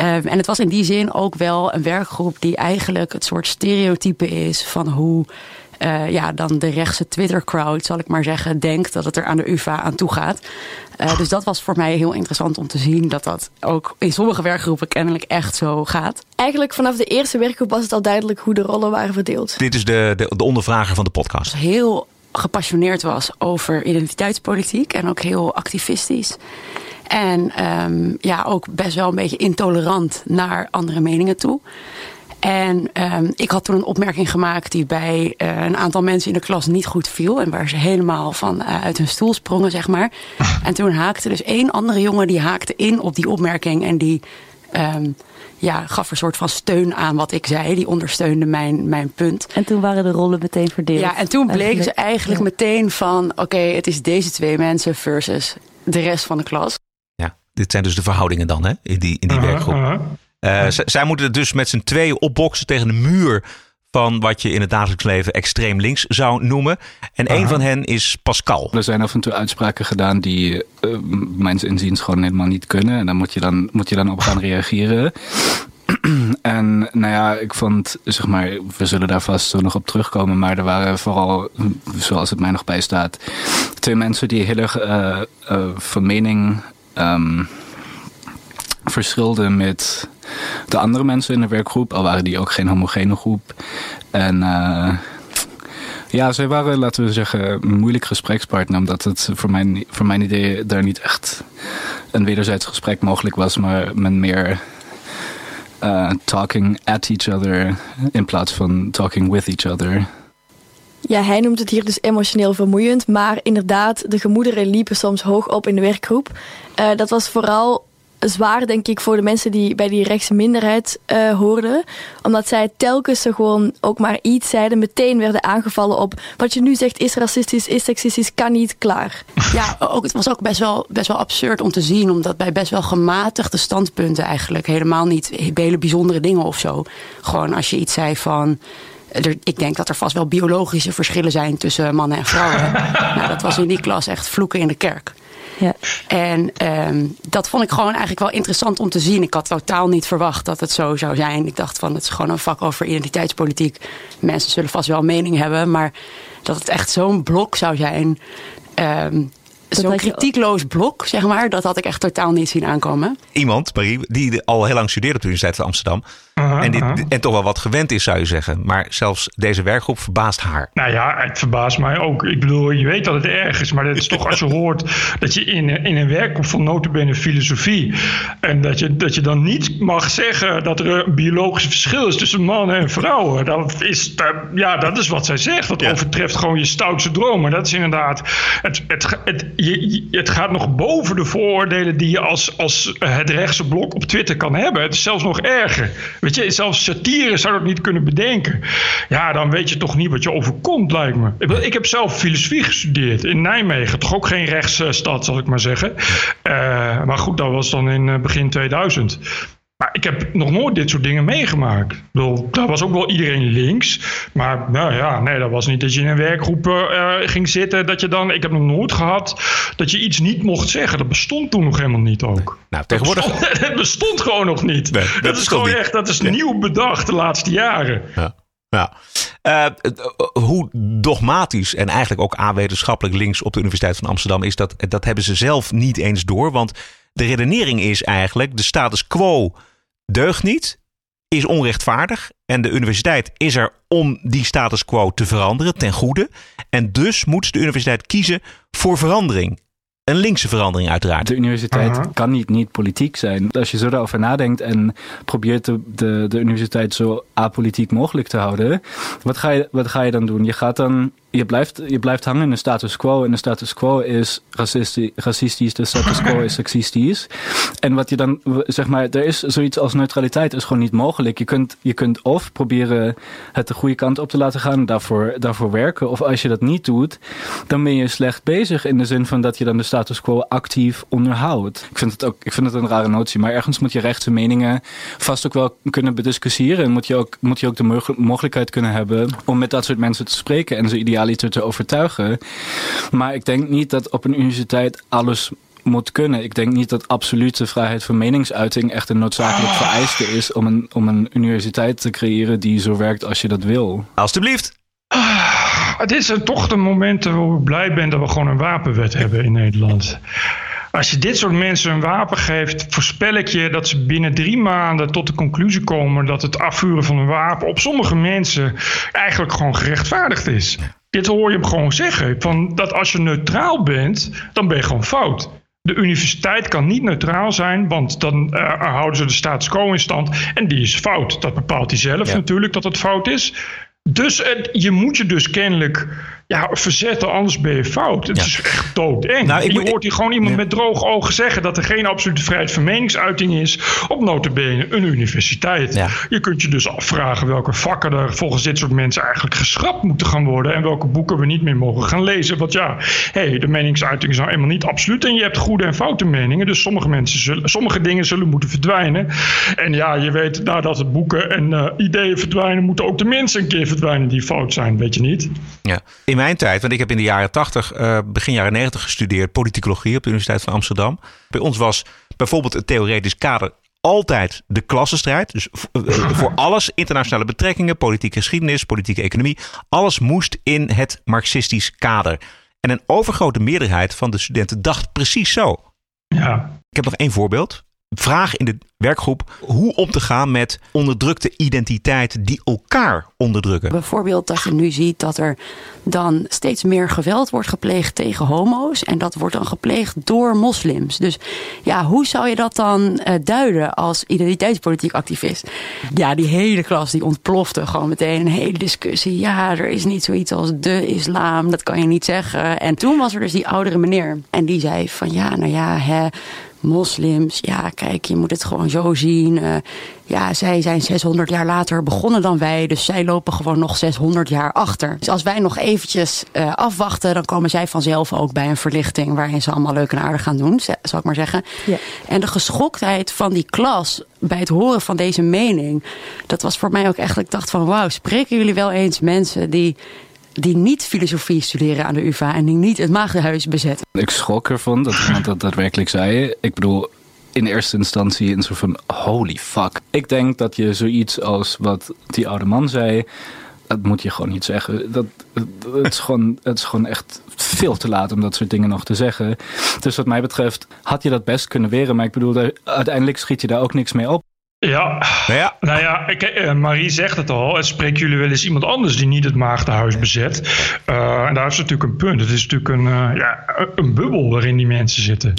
Um, en het was in die zin ook wel een werkgroep die eigenlijk het soort stereotype is van hoe uh, ja, dan de rechtse Twitter-crowd, zal ik maar zeggen, denkt dat het er aan de UvA aan toe gaat. Uh, dus dat was voor mij heel interessant om te zien dat dat ook in sommige werkgroepen kennelijk echt zo gaat. Eigenlijk vanaf de eerste werkgroep was het al duidelijk hoe de rollen waren verdeeld. Dit is de, de, de ondervrager van de podcast. Heel gepassioneerd was over identiteitspolitiek en ook heel activistisch. En um, ja, ook best wel een beetje intolerant naar andere meningen toe. En um, ik had toen een opmerking gemaakt die bij uh, een aantal mensen in de klas niet goed viel. En waar ze helemaal van uh, uit hun stoel sprongen, zeg maar. en toen haakte dus één andere jongen die haakte in op die opmerking. En die um, ja, gaf een soort van steun aan wat ik zei. Die ondersteunde mijn, mijn punt. En toen waren de rollen meteen verdeeld. Ja, en toen bleken ze eigenlijk meteen van... oké, okay, het is deze twee mensen versus de rest van de klas. Dit zijn dus de verhoudingen dan hè, in die, in die werkgroep. Uh, zij moeten dus met z'n tweeën opboksen tegen de muur van wat je in het dagelijks leven extreem links zou noemen. En een van hen is Pascal. Er zijn af en toe uitspraken gedaan die uh, mijns inziens gewoon helemaal niet kunnen. En dan moet je dan, moet je dan op gaan reageren. en nou ja, ik vond, zeg maar, we zullen daar vast zo nog op terugkomen. Maar er waren vooral, zoals het mij nog bij staat, twee mensen die heel erg uh, uh, van mening um, verschilde met de andere mensen in de werkgroep, al waren die ook geen homogene groep. En uh, ja, zij waren, laten we zeggen, een moeilijk gesprekspartner, omdat het voor mijn, voor mijn idee daar niet echt een wederzijds gesprek mogelijk was, maar men meer uh, talking at each other in plaats van talking with each other. Ja, hij noemt het hier dus emotioneel vermoeiend. Maar inderdaad, de gemoederen liepen soms hoog op in de werkgroep. Uh, dat was vooral zwaar, denk ik, voor de mensen die bij die rechtse minderheid uh, hoorden. Omdat zij telkens ze gewoon ook maar iets zeiden, meteen werden aangevallen op wat je nu zegt is racistisch, is seksistisch, kan niet, klaar. Ja, ook, het was ook best wel, best wel absurd om te zien, omdat bij best wel gematigde standpunten eigenlijk helemaal niet hele bijzondere dingen of zo. Gewoon als je iets zei van er, ik denk dat er vast wel biologische verschillen zijn tussen mannen en vrouwen. nou, dat was in die klas echt vloeken in de kerk. Ja. En um, dat vond ik gewoon eigenlijk wel interessant om te zien. Ik had totaal niet verwacht dat het zo zou zijn. Ik dacht van het is gewoon een vak over identiteitspolitiek. Mensen zullen vast wel mening hebben, maar dat het echt zo'n blok zou zijn. Um, Zo'n kritiekloos blok, zeg maar, dat had ik echt totaal niet zien aankomen. Iemand, Marie, die al heel lang studeerde op de Universiteit van Amsterdam, en, dit, en toch wel wat gewend is, zou je zeggen. Maar zelfs deze werkgroep verbaast haar. Nou ja, het verbaast mij ook. Ik bedoel, je weet dat het erg is, maar het is toch als je hoort dat je in, in een werkgroep van notabene filosofie en dat je, dat je dan niet mag zeggen dat er een biologisch verschil is tussen mannen en vrouwen. Dat is, dat, ja, dat is wat zij zegt. Dat overtreft gewoon je stoutste dromen. Dat is inderdaad, het, het, het, je, het gaat nog boven de vooroordelen die je als, als het rechtse blok op Twitter kan hebben. Het is zelfs nog erger. Weet je, zelfs satire zou dat niet kunnen bedenken. Ja, dan weet je toch niet wat je overkomt, lijkt me. Ik, ik heb zelf filosofie gestudeerd in Nijmegen. Toch ook geen rechtsstad, zal ik maar zeggen. Uh, maar goed, dat was dan in begin 2000. Maar ik heb nog nooit dit soort dingen meegemaakt. Ik bedoel, daar was ook wel iedereen links. Maar nou ja, nee, dat was niet dat je in een werkgroep uh, ging zitten. Dat je dan, ik heb nog nooit gehad dat je iets niet mocht zeggen. Dat bestond toen nog helemaal niet ook. Nou, tegenwoordig. Dat bestond, het bestond gewoon nog niet. Nee, dat, is gewoon echt, dat is nieuw bedacht de laatste jaren. Ja. Ja. Uh, hoe dogmatisch en eigenlijk ook awetenschappelijk links op de Universiteit van Amsterdam is, dat, dat hebben ze zelf niet eens door. Want de redenering is eigenlijk: de status quo deugt niet, is onrechtvaardig. En de universiteit is er om die status quo te veranderen ten goede. En dus moet de universiteit kiezen voor verandering. Een linkse verandering uiteraard. De universiteit kan niet, niet politiek zijn. Als je zo daarover nadenkt en probeert de, de, de universiteit zo apolitiek mogelijk te houden, wat ga, je, wat ga je dan doen? Je gaat dan je blijft, je blijft hangen in de status quo. En de status quo is racistisch, racistisch de status quo is seksistisch. En wat je dan, zeg maar, er is zoiets als neutraliteit is gewoon niet mogelijk. Je kunt, je kunt of proberen het de goede kant op te laten gaan, daarvoor, daarvoor werken. Of als je dat niet doet, dan ben je slecht bezig in de zin van dat je dan de status quo actief onderhoudt. Ik vind het ook, ik vind het een rare notie, maar ergens moet je rechtse meningen vast ook wel kunnen bediscussiëren. En moet je ook, moet je ook de mogelijkheid kunnen hebben om met dat soort mensen te spreken en ze ideaal idealiter te overtuigen. Maar ik denk niet dat op een universiteit alles moet kunnen. Ik denk niet dat absolute vrijheid van meningsuiting echt een noodzakelijk vereiste is om een, om een universiteit te creëren die zo werkt als je dat wil. Alsjeblieft. Het is toch de momenten waar ik blij ben dat we gewoon een wapenwet hebben in Nederland. Als je dit soort mensen een wapen geeft, voorspel ik je dat ze binnen drie maanden tot de conclusie komen dat het afvuren van een wapen op sommige mensen eigenlijk gewoon gerechtvaardigd is. Dit hoor je hem gewoon zeggen. Van dat als je neutraal bent, dan ben je gewoon fout. De universiteit kan niet neutraal zijn, want dan uh, houden ze de status quo in stand. En die is fout. Dat bepaalt hij zelf natuurlijk dat het fout is. Dus uh, je moet je dus kennelijk ja, verzetten, anders ben je fout. Het is echt doodeng. Nou, je hoort hier gewoon iemand met droge ogen zeggen... dat er geen absolute vrijheid van meningsuiting is... op notabene een universiteit. Je kunt je dus afvragen welke vakken er volgens dit soort mensen... eigenlijk geschrapt moeten gaan worden... en welke boeken we niet meer mogen gaan lezen. Want ja, hey, de meningsuiting is nou eenmaal niet absoluut... en je hebt goede en foute meningen. Dus sommige, mensen zullen, sommige dingen zullen moeten verdwijnen. En ja, je weet, nadat het boeken en uh, ideeën verdwijnen... moeten ook de mensen een keer verdwijnen die fout zijn, weet je niet? Ja mijn tijd, want ik heb in de jaren 80, uh, begin jaren 90 gestudeerd, politicologie op de Universiteit van Amsterdam. Bij ons was bijvoorbeeld het theoretisch kader altijd de klassenstrijd. Dus eh, voor alles, internationale betrekkingen, politieke geschiedenis, politieke economie, alles moest in het marxistisch kader. En een overgrote meerderheid van de studenten dacht precies zo. Ja. Ik heb nog één voorbeeld vraag in de werkgroep hoe om te gaan met onderdrukte identiteiten die elkaar onderdrukken. Bijvoorbeeld dat je nu ziet dat er dan steeds meer geweld wordt gepleegd tegen homo's. En dat wordt dan gepleegd door moslims. Dus ja, hoe zou je dat dan uh, duiden als identiteitspolitiek activist? Ja, die hele klas die ontplofte gewoon meteen een hele discussie. Ja, er is niet zoiets als de islam, dat kan je niet zeggen. En toen was er dus die oudere meneer. En die zei van ja, nou ja, hè, moslims. Ja, kijk, je moet het gewoon zo zien. Uh, ja, zij zijn 600 jaar later begonnen dan wij. Dus zij lopen gewoon nog 600 jaar achter. Dus als wij nog eventjes uh, afwachten, dan komen zij vanzelf ook bij een verlichting. waarin ze allemaal leuk en aardig gaan doen, zal ik maar zeggen. Ja. En de geschoktheid van die klas bij het horen van deze mening. dat was voor mij ook echt. Ik dacht van, wauw, spreken jullie wel eens mensen die die niet filosofie studeren aan de UvA en die niet het maagdenhuis bezetten. Ik schrok ervan dat iemand dat daadwerkelijk zei. Ik bedoel, in eerste instantie een soort van holy fuck. Ik denk dat je zoiets als wat die oude man zei, dat moet je gewoon niet zeggen. Dat, het, is gewoon, het is gewoon echt veel te laat om dat soort dingen nog te zeggen. Dus wat mij betreft had je dat best kunnen weren. Maar ik bedoel, uiteindelijk schiet je daar ook niks mee op. Ja, ja. nou ja, ik, eh, Marie zegt het al. Het jullie wel eens iemand anders die niet het maagdenhuis bezet. Eh, en daar is natuurlijk een punt. Het is natuurlijk een, eh, ja, een bubbel waarin die mensen zitten.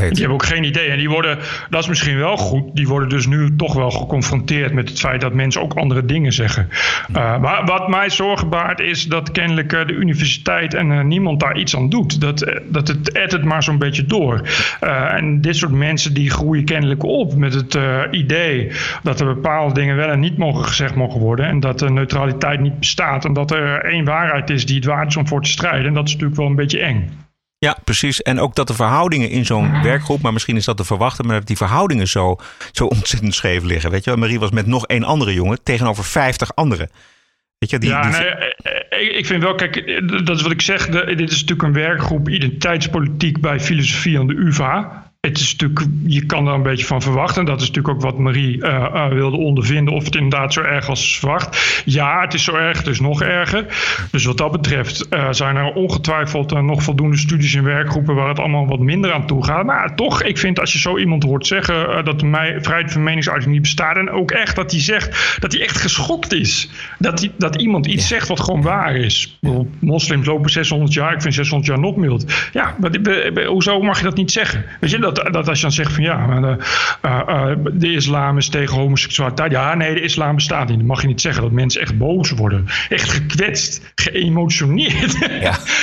heet. Die hebben ook geen idee. En die worden, dat is misschien wel goed, die worden dus nu toch wel geconfronteerd met het feit dat mensen ook andere dingen zeggen. Maar wat mij zorgen baart is dat kennelijk de universiteit en niemand daar iets aan doet. Dat, dat het edt het maar zo'n beetje door. En dit soort mensen die groeien kennelijk op met het idee dat er bepaalde dingen wel en niet mogen gezegd mogen worden. En dat de neutraliteit niet bestaat. En dat er één waarheid is die het waard is om voor te strijden. En dat is natuurlijk wel een beetje eng. Ja, precies. En ook dat de verhoudingen in zo'n werkgroep, maar misschien is dat te verwachten, maar dat die verhoudingen zo, zo ontzettend scheef liggen. Weet je, wel? Marie was met nog één andere jongen tegenover 50 anderen. Weet je, die, ja, die- nee, eh, ik, vind wel, kijk, eh, dat is wat ik zeg. dit is natuurlijk een werkgroep identiteitspolitiek bij filosofie aan de UVA. Het is natuurlijk, je kan daar een beetje van verwachten. Dat is natuurlijk ook wat Marie eh, eh, wilde ondervinden. Of het inderdaad zo erg als verwacht. Ja, het is zo erg, het is nog erger. Dus wat dat betreft eh, zijn er ongetwijfeld nog voldoende studies en werkgroepen waar het allemaal wat minder aan toe gaat. Maar toch, ik vind als je zo iemand hoort zeggen dat mij, vrijheid van meningsuiting niet bestaat. En ook echt dat hij zegt dat hij echt geschokt is. Dat, die, dat iemand iets zegt wat gewoon waar is. Moslims lopen 600 jaar, ik vind 600 jaar nog mild. Ja, maar hoezo mag je dat niet zeggen? Weet je, dat, dat als je dan zegt van ja, maar de, eh, eh, de islam is tegen homoseksualiteit. Ja, nee, de islam bestaat niet. Dat mag je niet zeggen. Dat mensen echt boos worden. Echt gekwetst, geëmotioneerd.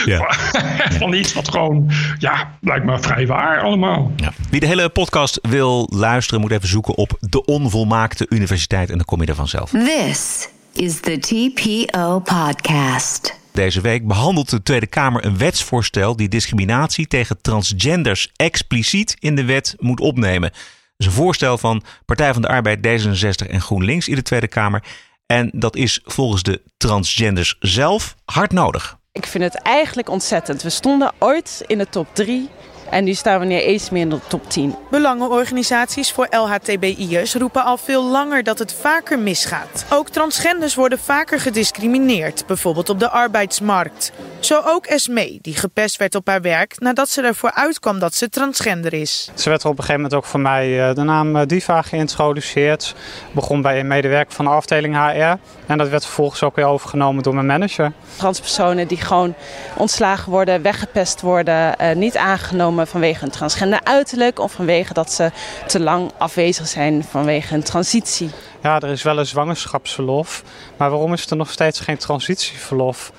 Ja, Van iets wat gewoon, ja, lijkt me vrij waar allemaal. Wie de hele podcast wil luisteren, moet even zoeken op de onvolmaakte universiteit en dan kom je er vanzelf. This is the TPO podcast. Deze week behandelt de Tweede Kamer een wetsvoorstel die discriminatie tegen transgenders expliciet in de wet moet opnemen. Dat is een voorstel van Partij van de Arbeid, D66 en GroenLinks in de Tweede Kamer. En dat is volgens de transgenders zelf hard nodig. Ik vind het eigenlijk ontzettend. We stonden ooit in de top 3 en nu staan we neer eens meer in de top 10. Belangenorganisaties voor LHTBI'ers roepen al veel langer dat het vaker misgaat. Ook transgenders worden vaker gediscrimineerd, bijvoorbeeld op de arbeidsmarkt. Zo ook Esmee, die gepest werd op haar werk nadat ze ervoor uitkwam dat ze transgender is. Ze werd er op een gegeven moment ook voor mij eh, de naam eh, Diva geïntroduceerd. Begon bij een medewerker van de afdeling HR. En dat werd vervolgens ook weer overgenomen door mijn manager. Transpersonen die gewoon ontslagen worden, weggepest worden, eh, niet aangenomen vanwege een transgender uiterlijk of vanwege dat ze te lang afwezig zijn vanwege een transitie. Ja, er is wel een zwangerschapsverlof. Maar waarom is er nog steeds geen transitieverlof?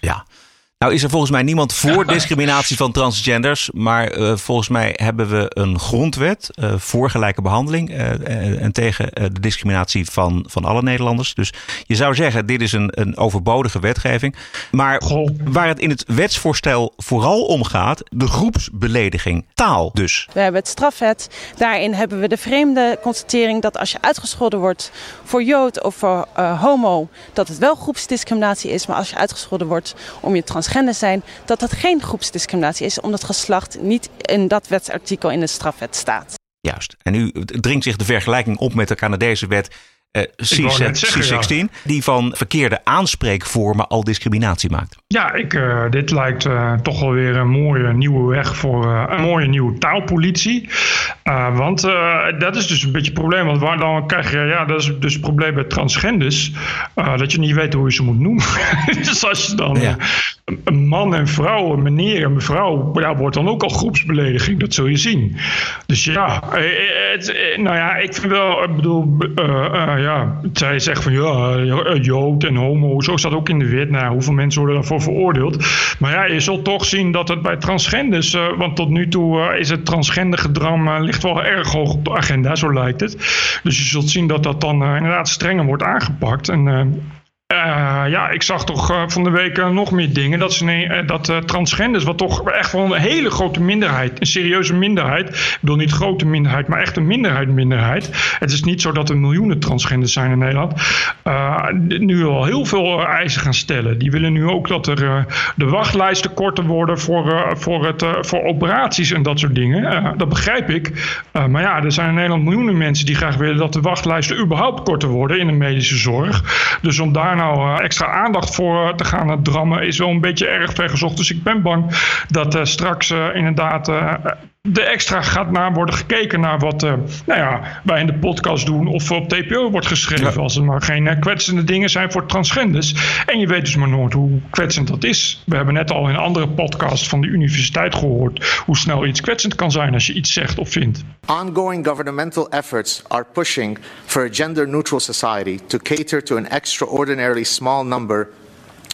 Ja. Nou is er volgens mij niemand voor discriminatie van transgenders. Maar eh, volgens mij hebben we een grondwet eh, voor gelijke behandeling. eh, en tegen eh, de discriminatie van, van alle Nederlanders. Dus je zou zeggen, dit is een, een overbodige wetgeving. Maar waar het in het wetsvoorstel vooral om gaat, de groepsbelediging. Taal dus. We hebben het strafwet. Daarin hebben we de vreemde constatering dat als je uitgescholden wordt voor Jood of voor eh, homo, dat het wel groepsdiscriminatie is. Maar als je uitgescholden wordt om je zijn, dat dat geen groepsdiscriminatie is, omdat geslacht niet in dat wetsartikel in de strafwet staat. Juist. En nu dringt zich de vergelijking op met de Canadese wet eh, wou net zeggen, C16, die van verkeerde aanspreekvormen al discriminatie maakt. Ja, ik, eh, dit lijkt eh, toch wel weer een mooie nieuwe weg voor een mooie nieuwe taalpolitie. Want dat is dus een beetje het probleem. Want waar dan krijg je, ja, dat is dus het probleem bij transgenders. dat je niet weet hoe je ze moet noemen. dus als je dan een man en vrouw, een meneer en mevrouw, ja, wordt dan ook al groepsbelediging. Dat zul je zien. Dus ja, het, nou ja, ik vind wel, ik bedoel, ja, zij zegt van ja, eh, jood en homo, zo staat ook in de wet. Nou, hoeveel mensen worden daarvoor veroordeeld? Maar ja, je zult toch zien dat het bij transgenders, eh, want tot nu toe eh, is het transgender gedram eh, ligt wel erg hoog op de agenda, zo lijkt het. Dus je zult zien dat dat dan inderdaad strenger wordt aangepakt. En eh, ja, ik zag toch eh, van de week eh, nog meer dingen. Dat, dat transgenders, wat toch echt wel een hele grote minderheid, een serieuze minderheid. Ik bedoel niet grote minderheid, maar echt een minderheid minderheid. Het is niet zo dat er miljoenen transgenders zijn in Nederland. nu al heel veel eisen gaan stellen. Die willen nu ook dat er de wachtlijsten korter worden voor, voor, het, voor operaties en dat soort dingen. Dat begrijp ik. Maar ja, er zijn in Nederland miljoenen mensen die graag willen dat de wachtlijsten überhaupt korter worden in de medische zorg. Dus om daar nou eh, extra aandacht voor eh, te gaan eh, drammen is wel een beetje erg vergezocht. Dus ik ben bang dat straks inderdaad de extra gaat naar worden gekeken naar wat uh, nou ja, wij in de podcast doen of op TPO wordt geschreven. Als er maar geen uh, kwetsende dingen zijn voor transgenders. En je weet dus maar nooit hoe kwetsend dat is. We hebben net al in een andere podcast van de universiteit gehoord hoe snel iets kwetsend kan zijn als je iets zegt of vindt. Ongoing governmental efforts are pushing for a gender neutral society to cater to an extraordinarily small number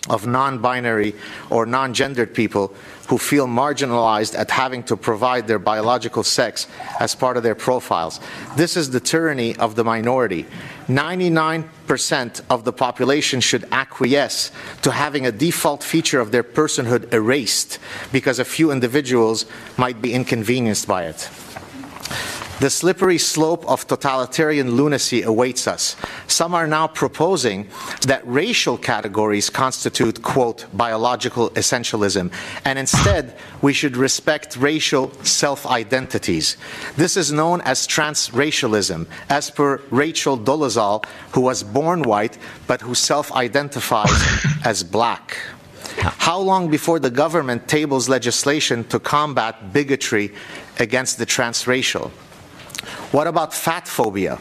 of non binary or non gendered people who feel marginalized at having to provide their biological sex as part of their profiles. This is the tyranny of the minority. 99% of the population should acquiesce to having a default feature of their personhood erased because a few individuals might be inconvenienced by it. The slippery slope of totalitarian lunacy awaits us. Some are now proposing that racial categories constitute, quote, biological essentialism, and instead we should respect racial self identities. This is known as transracialism, as per Rachel Dolezal, who was born white but who self identifies as black. How long before the government tables legislation to combat bigotry against the transracial? What about fat phobia?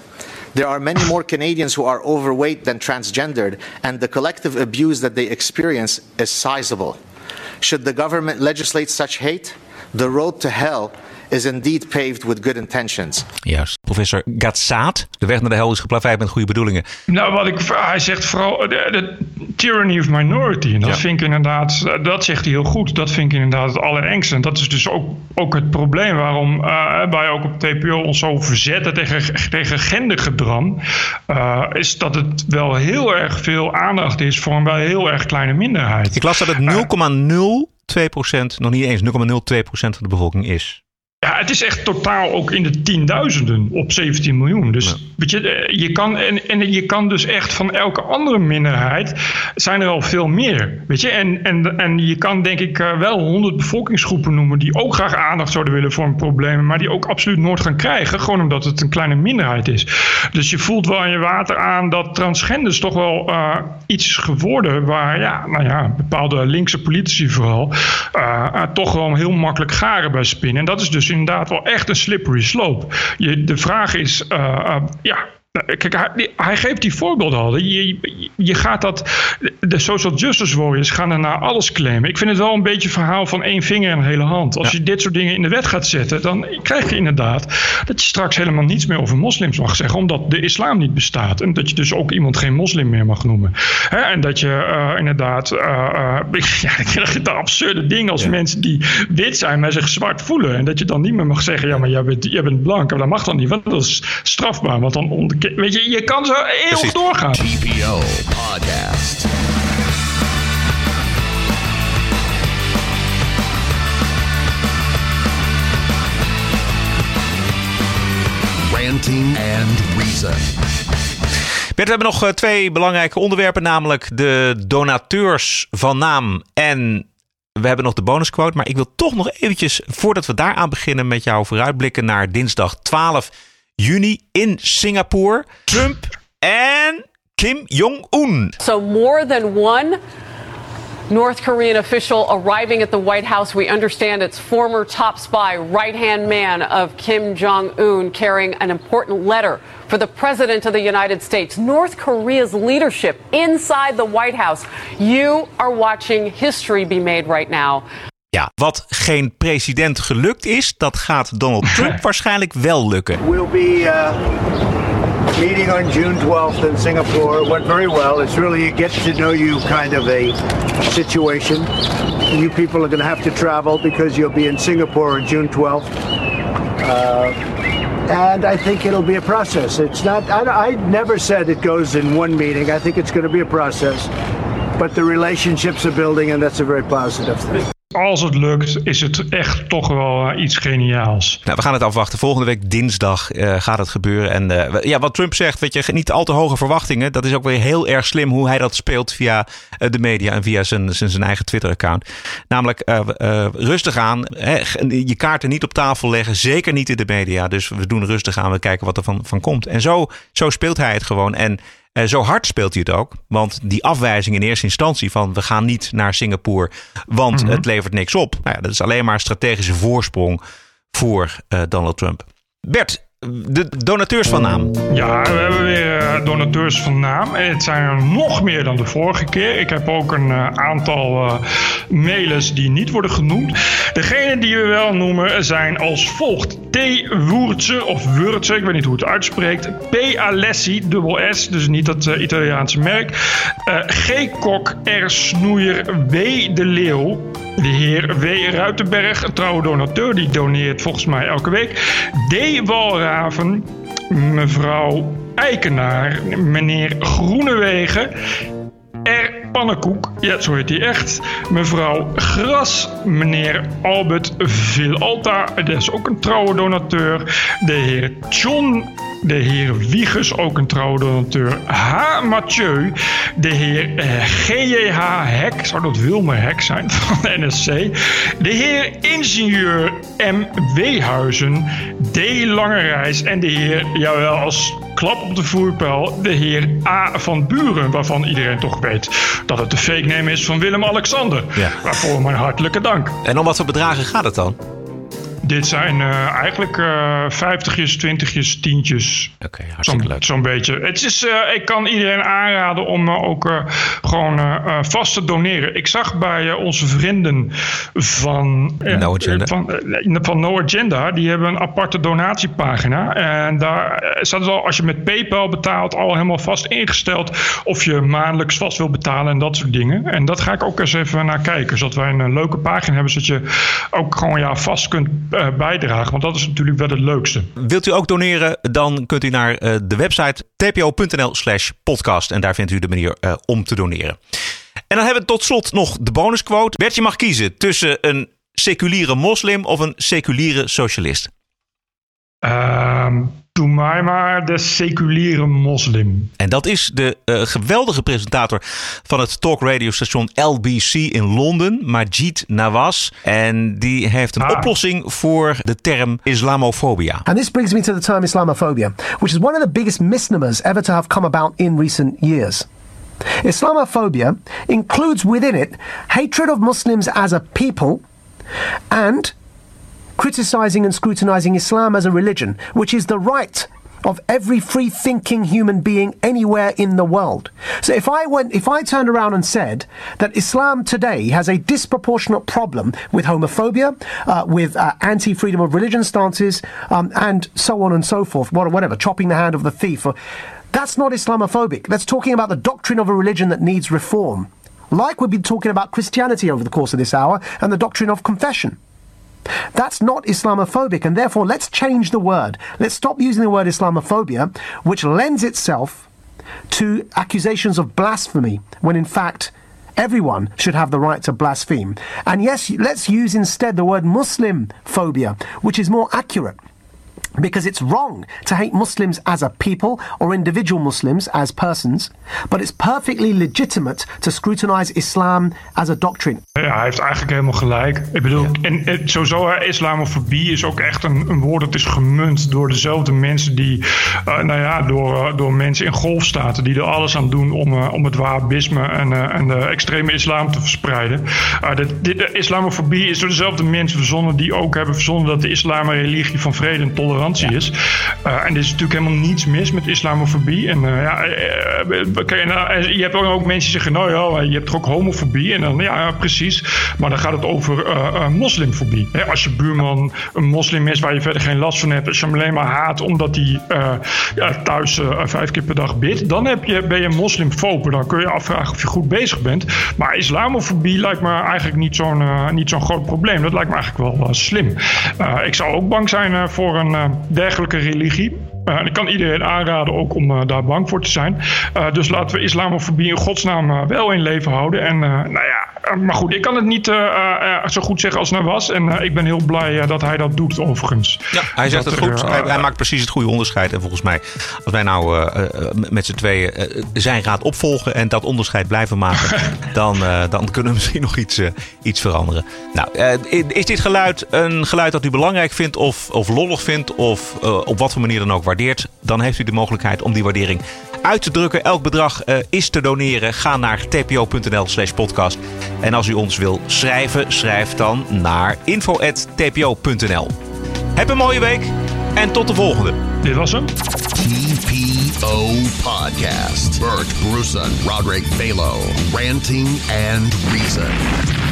There are many more Canadians who are overweight than transgendered, and the collective abuse that they experience is sizable. Should the government legislate such hate? The road to hell is indeed paved with good intentions. Juist. Professor Gatsaat. De weg naar de hel is geplaveid met goede bedoelingen. Nou, wat ik, hij zegt vooral de, de tyranny of minority. En dat Ja. vind ik inderdaad, dat zegt hij heel goed. Dat vind ik inderdaad het allerengste. En dat is dus ook, ook het probleem waarom eh, wij ook op TPO ons zo verzetten tegen, tegen gendergedram. eh, is dat het wel heel erg veel aandacht is voor een wel heel erg kleine minderheid. Ik las dat het 0,02%, nog niet eens 0,02% van de bevolking is. Ja, het is echt totaal ook in de tienduizenden op 17 miljoen. Dus weet je, eh, je kan, en, en je kan dus echt van elke andere minderheid zijn er al veel meer. Weet je, en, en, en je kan denk ik eh, wel honderd bevolkingsgroepen noemen die ook graag aandacht zouden willen voor een probleem, maar die ook absoluut nooit gaan krijgen, gewoon omdat het een kleine minderheid is. Dus je voelt wel aan je water aan dat transgenders toch wel eh, iets is geworden waar, ja, nou ja, bepaalde linkse politici vooral, toch wel heel makkelijk garen bij spinnen. En dat is dus inderdaad wel echt een slippery slope. Je, de vraag is, eh, eh, ja. Kijk, hij, hij geeft die voorbeelden al. Je, je, je gaat dat. De social justice warriors gaan er naar alles claimen. Ik vind het wel een beetje een verhaal van één vinger en een hele hand. Als je dit soort dingen in de wet gaat zetten, dan krijg je inderdaad dat je straks helemaal niets meer over moslims mag zeggen, omdat de islam niet bestaat. En dat je dus ook iemand geen moslim meer mag noemen. En dat je eh, inderdaad. eh, ja, dan krijg je de absurde dingen als mensen die wit zijn, maar zich zwart voelen. En dat je dan niet meer mag zeggen: ja, maar jij bent, jij bent blank. En dat mag dan niet, want dat is strafbaar. Want dan Weet je, je kan zo eeuwig doorgaan. TPO Podcast. Ranting and Reason. Bert, we hebben nog eh, twee belangrijke onderwerpen, namelijk de donateurs van naam en we hebben nog de bonusquote. Maar ik wil toch nog eventjes, voordat we daaraan beginnen, met jou vooruitblikken naar dinsdag 12 juni in Singapore. Trump en Kim Jong-un. So, more than one North Korean official arriving at the White House. We understand it's former top spy, right hand man of Kim Jong un, carrying an important letter for the President of the United States. North Korea's leadership inside the White House. You are watching history be made right now. Ja, wat geen president gelukt is, dat gaat Donald Trump waarschijnlijk wel lukken. We'll be uh, meeting on June 12th in Singapore. It went very well. It's really a get to know you kind of a situation. You people are going to have to travel because you'll be in Singapore on June 12th. Uh, and I think it'll be a process. It's not, I, I never said it goes in one meeting. I think it's going to be a process. But the relationships are building, and that's a very positive thing. Als het lukt, is het echt toch wel eh, iets geniaals. Nou, we gaan het afwachten. Volgende week dinsdag eh, gaat het gebeuren. En eh, ja, wat Trump zegt, weet je, niet al te hoge verwachtingen. Dat is ook weer heel erg slim hoe hij dat speelt via de media en via zijn, zijn, zijn eigen Twitter-account. Namelijk rustig aan, hè, je kaarten niet op tafel leggen, zeker niet in de media. Dus we doen rustig aan, we kijken wat er van, van komt. En zo, zo speelt hij het gewoon. En zo hard speelt hij het ook. Want die afwijzing in eerste instantie van we gaan niet naar Singapore, want het levert niks op. Nou ja, dat is alleen maar een strategische voorsprong voor eh, Donald Trump. Bert, de donateurs van naam. Ja, we hebben weer eh, donateurs van naam. Het zijn er nog meer dan de vorige keer. Ik heb ook een eh, aantal uh, mailers die niet worden genoemd. Degene die we wel noemen zijn als volgt. T. Woertse of Wurtse, ik weet niet hoe het uitspreekt. P. Alessi, dubbel S, dus niet dat Italiaanse merk. G. Kok, R. Snoeier, W. De Leeuw. De heer W. Ruitenberg, een trouwe donateur, die doneert volgens mij elke week. D. Mevrouw Eikenaar, meneer Groenewegen. Pannenkoek, ja, zo heet hij echt. Mevrouw Gras, meneer Albert Villalta, dat is ook een trouwe donateur. De heer John de heer Wiegers, ook een trouwe donateur. H. Mathieu. De heer eh, G.J.H. Hek, zou dat Wilmer Hek zijn van de NSC. De heer ingenieur M. Weehuizen. D. Langereis. En de heer, jawel, als klap op de voerpijl, de heer A. van Buren. Waarvan iedereen toch weet dat het de fake name is van Willem-Alexander. Ja. Waarvoor mijn hartelijke dank. En om wat voor bedragen gaat het dan? Dit zijn uh, eigenlijk uh, vijftigjes, twintigjes, tientjes. Oké, okay, hartstikke Zo'n leuk. Zo'n beetje. Het is, uh, ik kan iedereen aanraden om ook gewoon vast te doneren. Ik zag bij onze vrienden van, no Agenda. van, van No Agenda, die hebben een aparte donatiepagina. En daar staat het al, als je met PayPal betaalt, al helemaal vast ingesteld of je maandelijks vast wil betalen en dat soort dingen. En dat ga ik ook eens even naar kijken, zodat wij een leuke pagina hebben, zodat je ook gewoon ja, vast kunt uh, bijdragen. Want dat is natuurlijk wel het leukste. Wilt u ook doneren, dan kunt u naar uh, de website tpo.nl slash podcast. En daar vindt u de manier uh, om te doneren. En dan hebben we tot slot nog de bonusquote. Bert, je mag kiezen tussen een seculiere moslim of een seculiere socialist. Uh, doe mij maar de seculiere moslim. En dat is de uh, geweldige presentator van het talkradiostation LBC in Londen, Majid Nawaz. En die heeft een ah. oplossing voor de term Islamofobia. And this brings me to the term Islamophobia, which is one of the biggest misnomers ever to have come about in recent years. Islamophobia includes within it hatred of Muslims as a people and criticizing and scrutinizing Islam as a religion, which is the right of every free thinking human being anywhere in the world. So if I went if I turned around and said that Islam today has a disproportionate problem with homophobia, uh, with uh, anti freedom of religion stances, um, and so on and so forth, whatever, chopping the hand of the thief, or, that's not Islamophobic. That's talking about the doctrine of a religion that needs reform. Like we've been talking about Christianity over the course of this hour and the doctrine of confession. That's not Islamophobic, and therefore let's change the word. Let's stop using the word Islamophobia, which lends itself to accusations of blasphemy, when in fact everyone should have the right to blaspheme. And yes, let's use instead the word Muslim phobia, which is more accurate. Because it's wrong to hate Muslims as a people or individual Muslims as persons, but it's perfectly legitimate to scrutinize Islam as a doctrine. Ja, hij heeft eigenlijk helemaal gelijk. Ik bedoel, ja. en, en sowieso, islamofobie is ook echt een, een, woord dat is gemunt door dezelfde mensen die, uh, nou ja, door, uh, door mensen in golfstaten die er alles aan doen om, uh, om het wahhabisme en, en de extreme islam te verspreiden. de, de, de, islamofobie is door dezelfde mensen verzonnen die ook hebben verzonnen dat de islam een religie van vrede en tolerantie ja. is. Uh, en er is natuurlijk helemaal niets mis met islamofobie. En uh, ja, nou, je hebt ook mensen die zeggen, nou ja, je hebt toch ook homofobie. En dan, ja, precies. Maar dan gaat het over moslimfobie. Hè, als je buurman een moslim is waar je verder geen last van hebt. Als je hem alleen maar haat omdat hij ja, thuis vijf keer per dag bidt. Dan heb je, ben je moslimfobe. Dan kun je afvragen of je goed bezig bent. Maar islamofobie lijkt me eigenlijk niet zo'n niet zo'n groot probleem. Dat lijkt me eigenlijk wel slim. ik zou ook bang zijn voor een dergelijke religie. Ik kan iedereen aanraden ook om uh, daar bang voor te zijn. Uh, dus laten we islamofobie in godsnaam wel in leven houden. En nou ja, maar goed, ik kan het niet zo goed zeggen als het nou was. En ik ben heel blij dat hij dat doet overigens. Ja, hij zegt dat het goed. Hij, hij, maakt precies het goede onderscheid. En volgens mij, als wij nou met z'n tweeën zijn raad opvolgen en dat onderscheid blijven maken, dan, dan kunnen we misschien nog iets, iets veranderen. Nou, is dit geluid een geluid dat u belangrijk vindt of, of lollig vindt of op wat voor manier dan ook waardeert, dan heeft u de mogelijkheid om die waardering uit te drukken. Elk bedrag uh, is te doneren. Ga naar tpo.nl slash podcast. En als u ons wil schrijven, schrijf dan naar info.tpo.nl. Heb een mooie week en tot de volgende. Dit was hem. TPO Podcast. Bert Brussen, Roderick Balo, Ranting and Reason.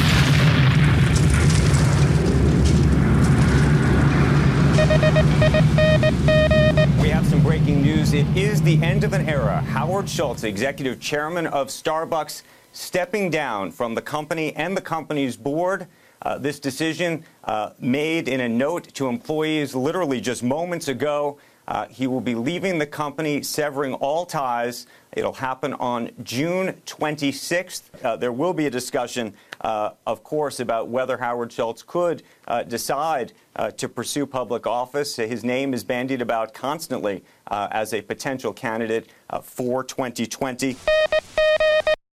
News. It is the end of an era. Howard Schultz, executive chairman of Starbucks, stepping down from the company and the company's board. Uh, this decision uh, made in a note to employees literally just moments ago. Uh, he will be leaving the company, severing all ties. It'll happen on June 26th. Uh, there will be a discussion, uh, of course, about whether Howard Schultz could uh, decide uh, to pursue public office. His name is bandied about constantly uh, as a potential candidate uh, for 2020.